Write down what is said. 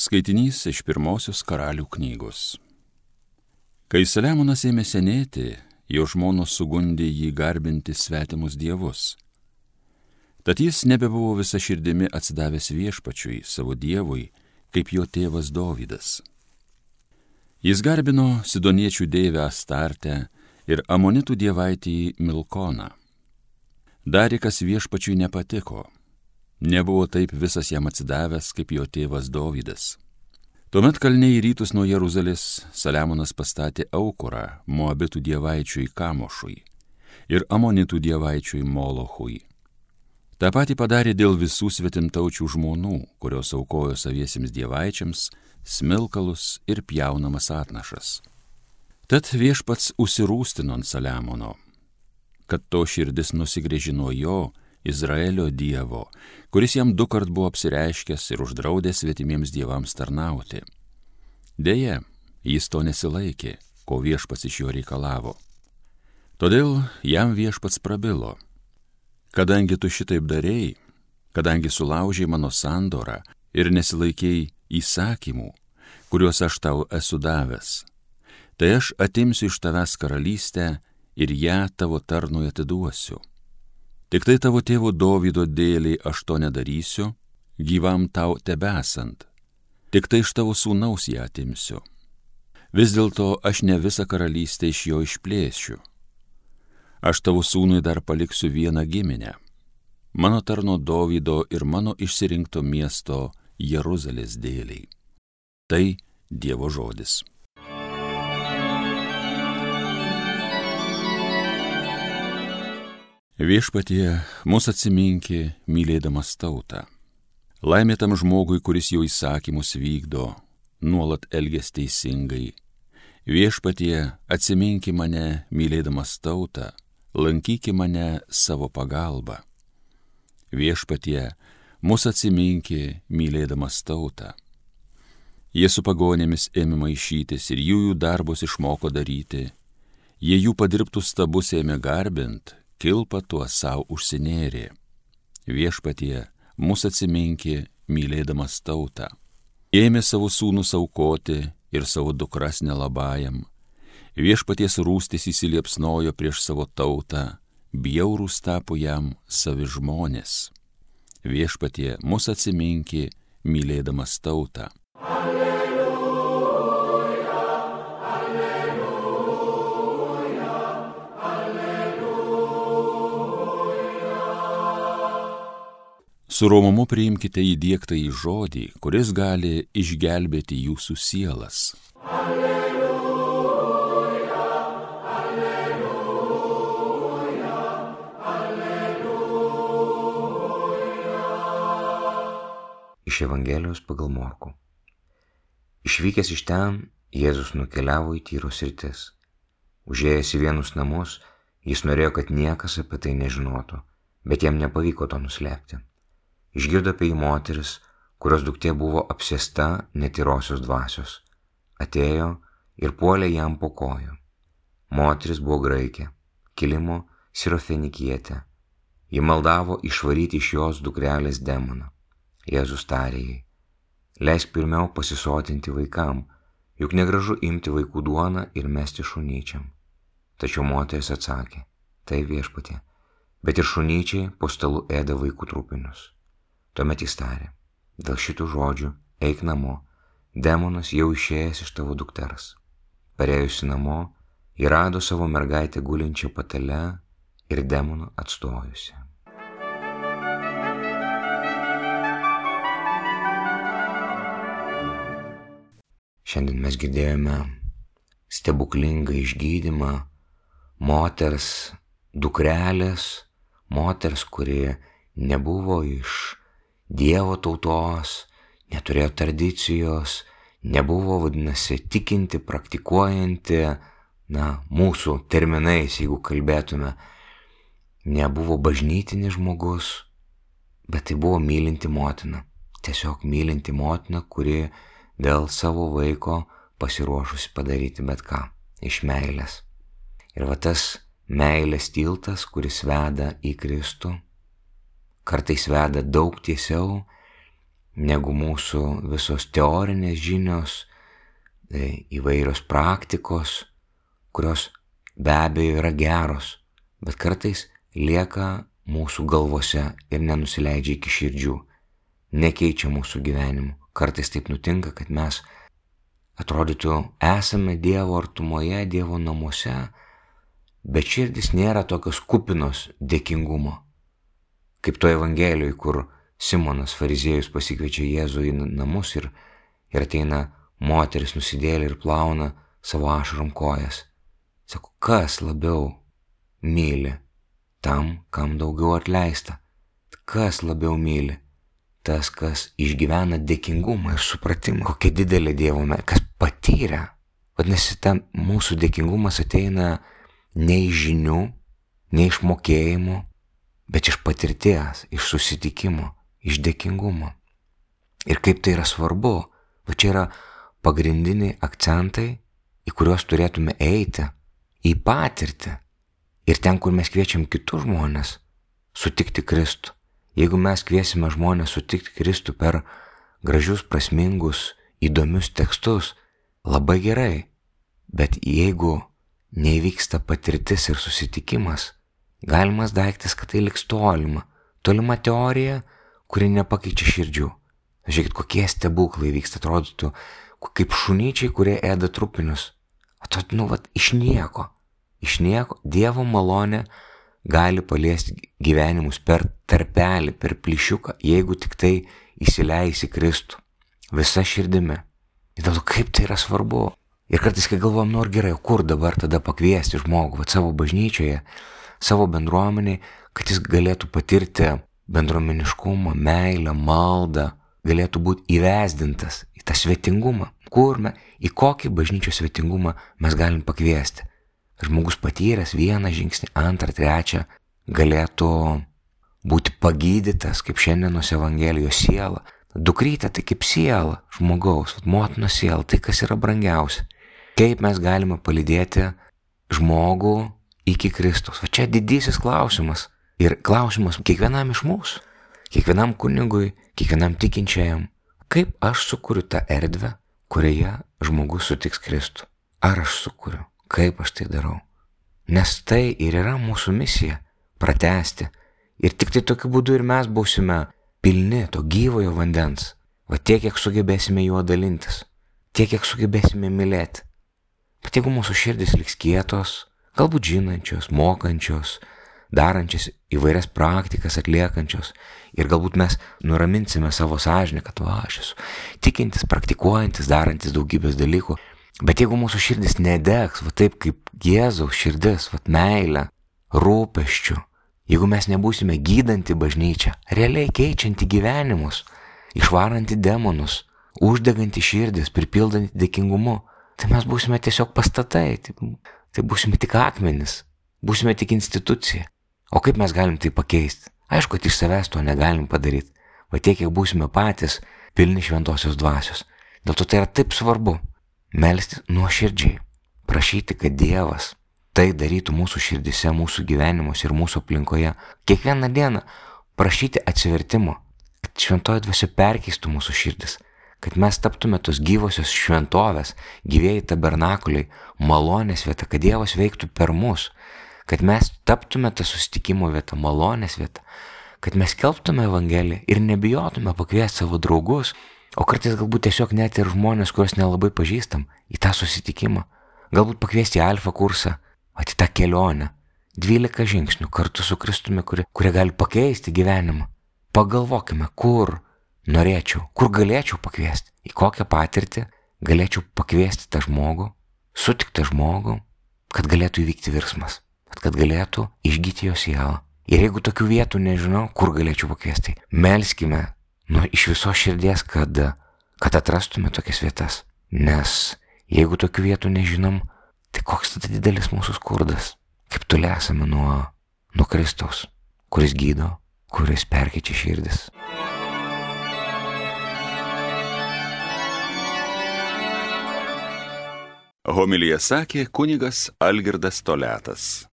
Skaitinys iš pirmosios karalių knygos. Kai Saliamonas ėmė senėti, jo žmonos sugundė jį garbinti svetimus dievus. Tad jis nebebuvo visą širdimi atsidavęs viešpačiui, savo dievui, kaip jo tėvas Dovydas. Jis garbino sidoniečių dievę Astartę ir amonitų dievaitį Milkoną. Darė, kas viešpačiui nepatiko nebuvo taip visas jam atsidavęs kaip jo tėvas Dovydas. Tuomet kalniai į rytus nuo Jeruzalės Saliamonas pastatė aukurą Moabitų dievaičiui Kamošui ir Amonitų dievaičiui Molochui. Ta pati padarė dėl visų svetimtaučių žmonų, kurios aukojo saviesiems dievaičiams smilkalus ir pjaunamas atnašas. Tad viešpats užsirūstino ant Saliamono, kad to širdis nusigrėžino jo Izraelio Dievo, kuris jam du kart buvo apsireiškęs ir uždraudęs svetimiems dievams tarnauti. Deja, jis to nesilaikė, ko viešpats iš jo reikalavo. Todėl jam viešpats prabilo, kadangi tu šitaip darėjai, kadangi sulaužiai mano sandorą ir nesilaikėjai įsakymų, kuriuos aš tau esu davęs, tai aš atimsiu iš tavęs karalystę ir ją tavo tarnui atiduosiu Tik tai tavo tėvo Dovydo dėliai aš to nedarysiu, gyvam tau tebesant. Tik tai iš tavo sūnaus ją atimsiu. Vis dėlto aš ne visą karalystę iš jo išplėšiu. Aš tavo sūnui dar paliksiu vieną giminę. Mano tarno Dovydo ir mano išsirinkto miesto Jeruzalės dėliai. Tai Dievo žodis. Viešpatie, mus atsiminkė, mylėdamas tautą. Laimė tam žmogui, kuris jo įsakymus vykdo, nuolat elgės teisingai. Viešpatie, atsiminki mane, mylėdamas tautą, lankyki mane savo pagalba. Viešpatie, mus atsiminki, mylėdamas tautą. Jie su pagonėmis ėmė maišytis ir jų jų darbus išmoko daryti. Jie jų padirbtus stabus ėmė garbint, kilpa tuo savo užsinėrė. Viešpatie, mus atsiminkė, mylėdamas tautą. Ėmė savo sūnus aukoti ir savo dukras nelabajam. Viešpaties rūstis įsiliepsnojo prieš savo tautą, bjaurūs tapo jam savi žmonės. Viešpatie, mus atsiminkė, mylėdamas tautą. Alleluja. Su romumu priimkite įdėktą į žodį, kuris gali išgelbėti jūsų sielas. Alleluja, alleluja, alleluja. Iš Evangelijos pagal Morku. Išvykęs iš ten, Jėzus nukeliavo į tyros rytis. Užėjęs į vienus namus, jis norėjo, kad niekas apie tai nežinotų, bet jam nepavyko to nuslėpti išgirdo apie jį moteris, kurios duktė buvo apsėsta netyrosios dvasios. Atėjo ir puolė jam po kojų. Moteris buvo graikė, kilimo sirofenikietė. Ji maldavo išvaryti iš jos dukrelės demoną. Jėzus tarė jai, leisk pirmiau pasisotinti vaikam, juk negražu imti vaikų duoną ir mesti šunyčiam. Tačiau moteris atsakė, tai viešpatė, bet ir šunyčiai po stalu ėda vaikų trupinius. Tuomet jis tarė, dėl šitų žodžių eik namo, demonas jau išėjęs iš tavo dukters. Parėjusi namo, ji rado savo mergaitę gulinčią patale ir demonų atstojusi. Šiandien mes girdėjome stebuklingą išgydymą moters dukrelės, moters, kuri nebuvo iš Dievo tautos, neturėjo tradicijos, nebuvo, vadinasi, tikinti, praktikuojanti, na, mūsų terminais, jeigu kalbėtume, nebuvo bažnytinis žmogus, bet tai buvo mylinti motina. Tiesiog mylinti motina, kuri dėl savo vaiko pasiruošusi padaryti bet ką iš meilės. Ir va tas meilės tiltas, kuris veda į Kristų, kartais veda daug tiesiau negu mūsų visos teorinės žinios, e, įvairios praktikos, kurios be abejo yra geros, bet kartais lieka mūsų galvose ir nenusileidžia iki širdžių, nekeičia mūsų gyvenimų. Kartais taip nutinka, kad mes atrodytų esame Dievo artumoje, Dievo namuose, bet širdis nėra tokios kupinos dėkingumo. Kaip to Evangelijoje, kur Simonas fariziejus pasikviečia Jėzų į namus ir, ir ateina moteris nusidėlė ir plauna savo ašarom kojas. Sako, kas labiau myli tam, kam daugiau atleista. Kas labiau myli? Tas, kas išgyvena dėkingumą ir supratimą, kokia didelė Dievo meilė, kas patyrė. Vadinasi, ten mūsų dėkingumas ateina ne iš žinių, ne iš mokėjimų, bet iš patirties, iš susitikimo, iš dėkingumo. Ir kaip tai yra svarbu, va čia yra pagrindiniai akcentai, į kuriuos turėtume eiti, į patirtį. Ir ten, kur mes kviečiam kitus žmonės sutikti Kristų, jeigu mes kviesime žmonės sutikti Kristų per gražius, prasmingus, įdomius tekstus, labai gerai, bet jeigu neįvyksta patirtis ir susitikimas, galimas daiktas, kad tai liks tolima, tolima teorija, kuri nepakeičia širdžių. Žiūrėkit, kokie stebuklai vyksta, atrodytų, kaip šunyčiai, kurie ėda trupinius. Atrodytų, nu, vat, iš nieko iš nieko Dievo malonė gali paliesti gyvenimus per tarpelį, per plyšiuką, jeigu tik tai įsileisi Kristų visa širdimi. Ir dėl to kaip tai yra svarbu. Ir kartais, kai galvom, nu ar gerai, kur dabar tada pakviesti žmogų, va, savo bažnyčioje, savo bendruomeniai, kad jis galėtų patirti bendruomeniškumą, meilę, maldą, galėtų būti įvesdintas į tą svetingumą. Kur mes, į kokį bažnyčios svetingumą mes galim pakviesti žmogus patyręs vieną žingsnį, antrą, trečią, galėtų būti pagydytas, kaip šiandienos Evangelijos siela. Dukrytė tai kaip siela žmogaus, motinos siela, tai kas yra brangiausia. Kaip mes galime palydėti žmogų iki Kristus. Va čia didysis klausimas. Ir klausimas kiekvienam iš mūsų, kiekvienam kunigui, kiekvienam tikinčiajam. Kaip aš sukuriu tą erdvę, kurioje žmogus sutiks Kristų? Ar aš sukuriu? kaip aš tai darau. Nes tai ir yra mūsų misija - pratesti. Ir tik tai tokiu būdu ir mes būsime pilni to gyvojo vandens. Va tiek, kiek sugebėsime juo dalintis. Tiek, kiek sugebėsime mylėti. Bet jeigu mūsų širdis liks kietos, galbūt žinančios, mokančios, darančios įvairias praktikas atliekančios. Ir galbūt mes nuraminsime savo sąžinę, kad va aš esu tikintis, praktikuojantis, darantis daugybės dalykų, Bet jeigu mūsų širdis nedegs, va taip kaip Jėzaus širdis, va meilė, rūpeščių, jeigu mes nebūsime gydanti bažnyčia, realiai keičianti gyvenimus, išvaranti demonus, uždeganti širdis, pripildanti dėkingumu, tai mes būsime tiesiog pastatai, tai, būsime tik akmenis, būsime tik institucija. O kaip mes galim tai pakeisti? Aišku, kad iš savęs to negalim padaryti, va tiek, kiek būsime patys pilni šventosios dvasios. Dėl to tai yra taip svarbu melstis nuoširdžiai, prašyti, kad Dievas tai darytų mūsų širdise, mūsų gyvenimuose ir mūsų aplinkoje. Kiekvieną dieną prašyti atsivertimo, kad šventoji dvasia perkeistų mūsų širdis, kad mes taptume tos gyvosios šventovės, gyvėjai tabernakuliai, malonės vieta, kad Dievas veiktų per mus, kad mes taptume tą susitikimo vietą, malonės vietą, kad mes kelbtume Evangeliją ir nebijotume pakviesti savo draugus, O kartais galbūt tiesiog net ir žmonės, kuriuos nelabai pažįstam, į tą susitikimą. Galbūt pakviesti į alfa kursą, ati tą kelionę. 12 žingsnių kartu su Kristumi, kurie, kurie gali pakeisti gyvenimą. Pagalvokime, kur norėčiau, kur galėčiau pakviesti, į kokią patirtį galėčiau pakviesti tą žmogų, sutiktą žmogų, kad galėtų įvykti virsmas, kad galėtų išgyti jo sielą. Ir jeigu tokių vietų nežinau, kur galėčiau pakviesti, melskime nu, iš viso širdies, kad, kad atrastume tokias vietas. Nes jeigu tokių vietų nežinom, tai koks tada didelis mūsų skurdas, kaip toli esame nuo, nuo Kristaus, kuris gydo, kuris perkeičia širdis. Homilija sakė kunigas Algirdas Toletas.